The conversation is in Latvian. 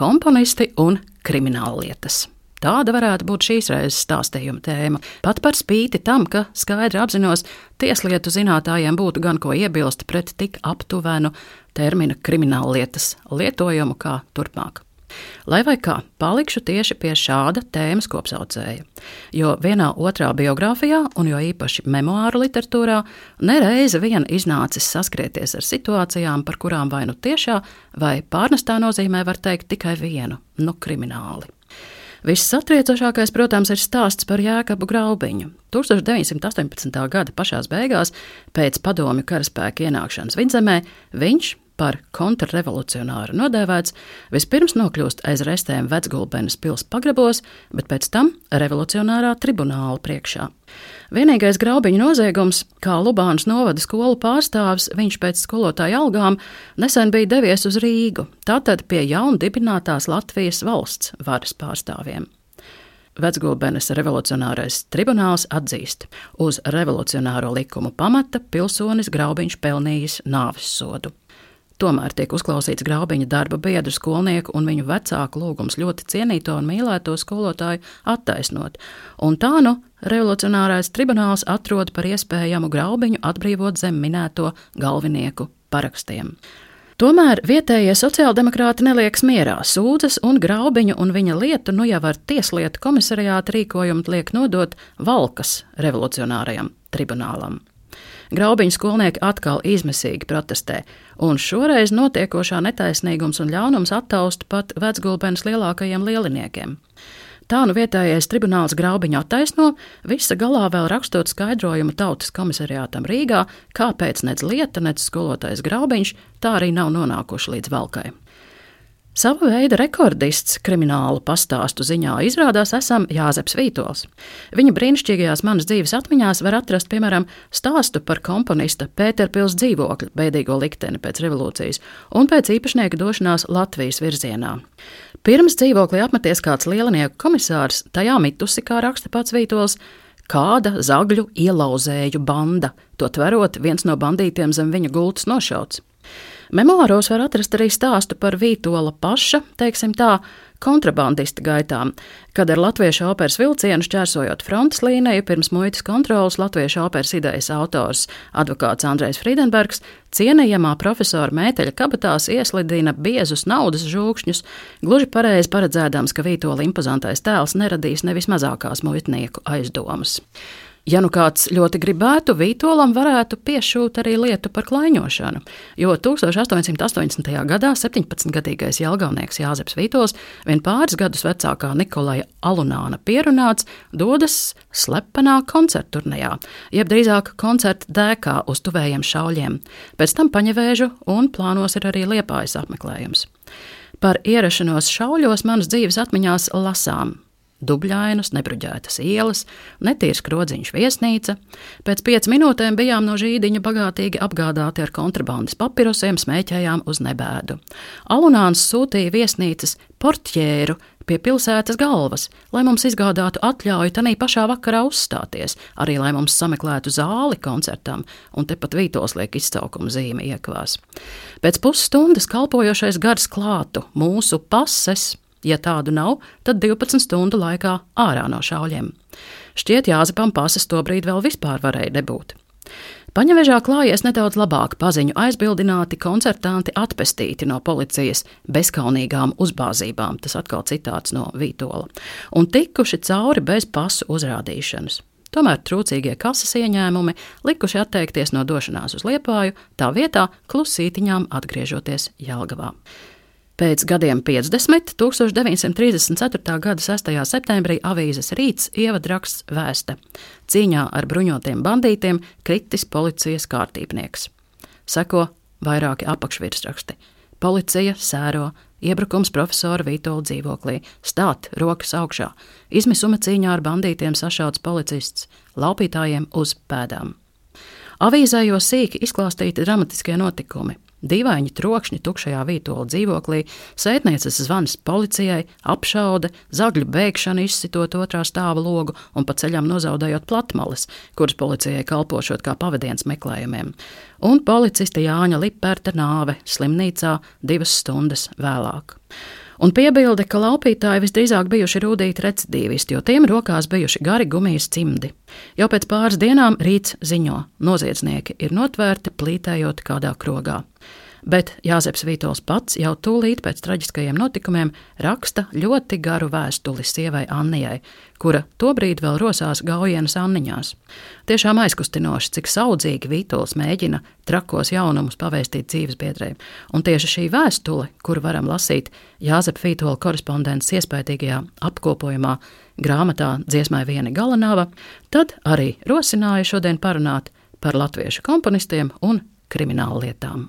komponisti un krimināllietas. Tāda varētu būt šīs reizes stāstījuma tēma. Pat par spīti tam, ka skaidri apzinos, tieslietu zinātājiem būtu gan ko iebilst pret tik aptuvenu termina krimināllietas lietojumu kā turpmāk. Lai vai kā, palikšu tieši pie šāda tēmas kopsaucēja. Jo vienā otrā biogrāfijā, un jo īpaši memoāru literatūrā, nereizi vien iznācis saskrieties ar situācijām, par kurām vai nu tiešā vai pārnestā nozīmē var teikt tikai vienu - nu krimināli. Vissatriecošākais, protams, ir stāsts par Jēkabu Graubiņu. 1918. gada pašās beigās, pēc padomju karaspēka ienākšanas vidzemē, viņš par kontrrevolucionāru nodēvēts, vispirms nokļūst aiz restēm Vecgulbenes pils pagrabos, bet pēc tam revolucionārā tribunāla priekšā. Vienīgais graubiņu noziegums, kā Lubānas novada skolu pārstāvis, viņš pēc skolotāja algām nesen bija devies uz Rīgu, tātad pie jaundibinātās Latvijas valsts varas pārstāvjiem. Vecgulbenes revolucionārais tribunāls atzīst, uz revolucionāro likumu pamata pilsonis Graubiņš pelnījis nāves sodu. Tomēr tiek uzklausīts graubiņa darba biedru skolnieku un viņu vecāku lūgums ļoti cienīto un mīlēto skolotāju attaisnot. Un tā nu revolucionārais tribunāls atrod par iespējamu graubiņu atbrīvot zem minēto galvinieku parakstiem. Tomēr vietējie sociāldemokrāti neliekas mierā. Sūdzes un graubiņu un viņa lietu nu jau ar tieslietu komisariāta rīkojumu liek nodot Valkas revolucionārajam tribunālam. Graubiņu skolnieki atkal izmisīgi protestē, un šoreiz notiekošā netaisnīgums un ļaunums attaust pat vecgulbenes lielākajiem lieliniekiem. Tā nu vietējais tribunāls graubiņu attaisno, visa galā vēl rakstot skaidrojumu tautas komisariātam Rīgā, kāpēc nec lieta, nec skolotājs graubiņš tā arī nav nonākuši līdz valkai. Sava veida rekordists kriminālu pastāstu ziņā izrādās esam Jāzeps Vītols. Viņa brīnišķīgajās manas dzīves atmiņās var atrast, piemēram, stāstu par komponista Pēterpils dzīvokļa bēdīgo likteni pēc revolūcijas un pēc īpašnieka došanās Latvijas virzienā. Pirms dzīvoklī apmeties kāds lielinieku komisārs, tajā mitusi, kā raksta pats Vītols, kāda zagļu ielauzēju banda, to tverot viens no bandītiem zem viņa gultas nošauts. Memoāros var atrast arī stāstu par Vītola paša, teiksim tā, kontrabandista gaitām, kad ar latviešu operas vilcienu šķērsojot frontes līniju pirms muitas kontrolas latviešu operas idejas autors advokāts Andrejs Friedenbergs cienījamā profesora mēteļa kabatās ieslidina biezus naudas žūkšņus, gluži pareizi paredzēdams, ka Vītola impozantais tēls neradīs nevis mazākās muitnieku aizdomas. Ja nu kāds ļoti gribētu, Vītolam varētu piešūt arī lietu par klaiņošanu, jo 1880. gadā 17-gadīgais Jālgaunieks Jāzeps Vītols, vien pāris gadus vecākā Nikolaja Alunāna pierunāts, dodas slepenā koncertu turnejā, jeb drīzāk koncerta dēkā uz tuvējiem šauļiem. Pēc tam paņevēžu un plānos ir arī liepājas apmeklējums. Par ierašanos šauļos manas dzīves atmiņās lasām dubļainas, nebruģētas ielas, netīrs krodziņš viesnīca. Pēc piecām minūtēm bijām no žīdiņa bagātīgi apgādāti ar kontrabandas papirosiem, smēķējām uz nebēdu. Alunāns sūtīja viesnīcas portjēru pie pilsētas galvas, lai mums izgādātu atļauju tanī pašā vakarā uzstāties, arī lai mums sameklētu zāli koncertam, un tepat vītos liek izcaukuma zīme iekvās. Pēc pusstundas kalpojošais gars klātu mūsu pases Ja tādu nav, tad 12 stundu laikā ārā no šauļiem. Šķiet, Jāzepam pasas to brīdi vēl vispār varēja nebūt. Paņevežā klājies nedaudz labāk, paziņu aizbildināti, koncertanti atpestīti no policijas bezkaunīgām uzbāzībām, tas atkal citāts no Vītola, un tikuši cauri bez pasu uzrādīšanas. Tomēr trūcīgie kases ieņēmumi likuši atteikties no došanās uz Liepāju, tā vietā klusītiņām atgriežoties Jelgavā. Pēc gadiem 50. 1934. gada 6. septembrī avīzes rīts ievadraksts vēsta: Cīņā ar bruņotiem bandītiem kritis policijas kārtībnieks. Seko vairāki apakšvirsraksti. Policija sēro, iebrukums profesora Vītola dzīvoklī, stāt rokas augšā, izmisuma cīņā ar bandītiem sašauts policists, laupītājiem uz pēdām. Avīzē jau sīki izklāstīti dramatiskie notikumi. Dīvaini trokšņi tukšajā vītola dzīvoklī, sētnieces zvans policijai, apšaude, zagļu bēgšana izsitot otrā stāva logu un pa ceļam nozaudējot platmalas, kuras policijai kalpošot kā pavadiens meklējumiem, un policista Jāņa Liperta nāve slimnīcā divas stundas vēlāk. Un piebilde, ka laupītāji visdrīzāk bijuši rūtīti recidīvisti, jo tiem rokās bijuši gari gumijas cimdi. Jau pēc pāris dienām rīts ziņo, noziedznieki ir notvērti plītējot kādā krogā bet Jāzeps Vītols pats jau tūlīt pēc traģiskajiem notikumiem raksta ļoti garu vēstuli sievai Annijai, kura tobrīd vēl rosās gaujienas Anniņās. Tiešām aizkustinoši, cik saudzīgi Vītols mēģina trakos jaunumus pavēstīt dzīves biedrēm, un tieši šī vēstule, kuru varam lasīt Jāzepa Vītola korespondences iespējīgajā apkopojumā grāmatā Dziesmai viena galanāva, tad arī rosināja šodien parunāt par latviešu komponistiem un krimināllietām.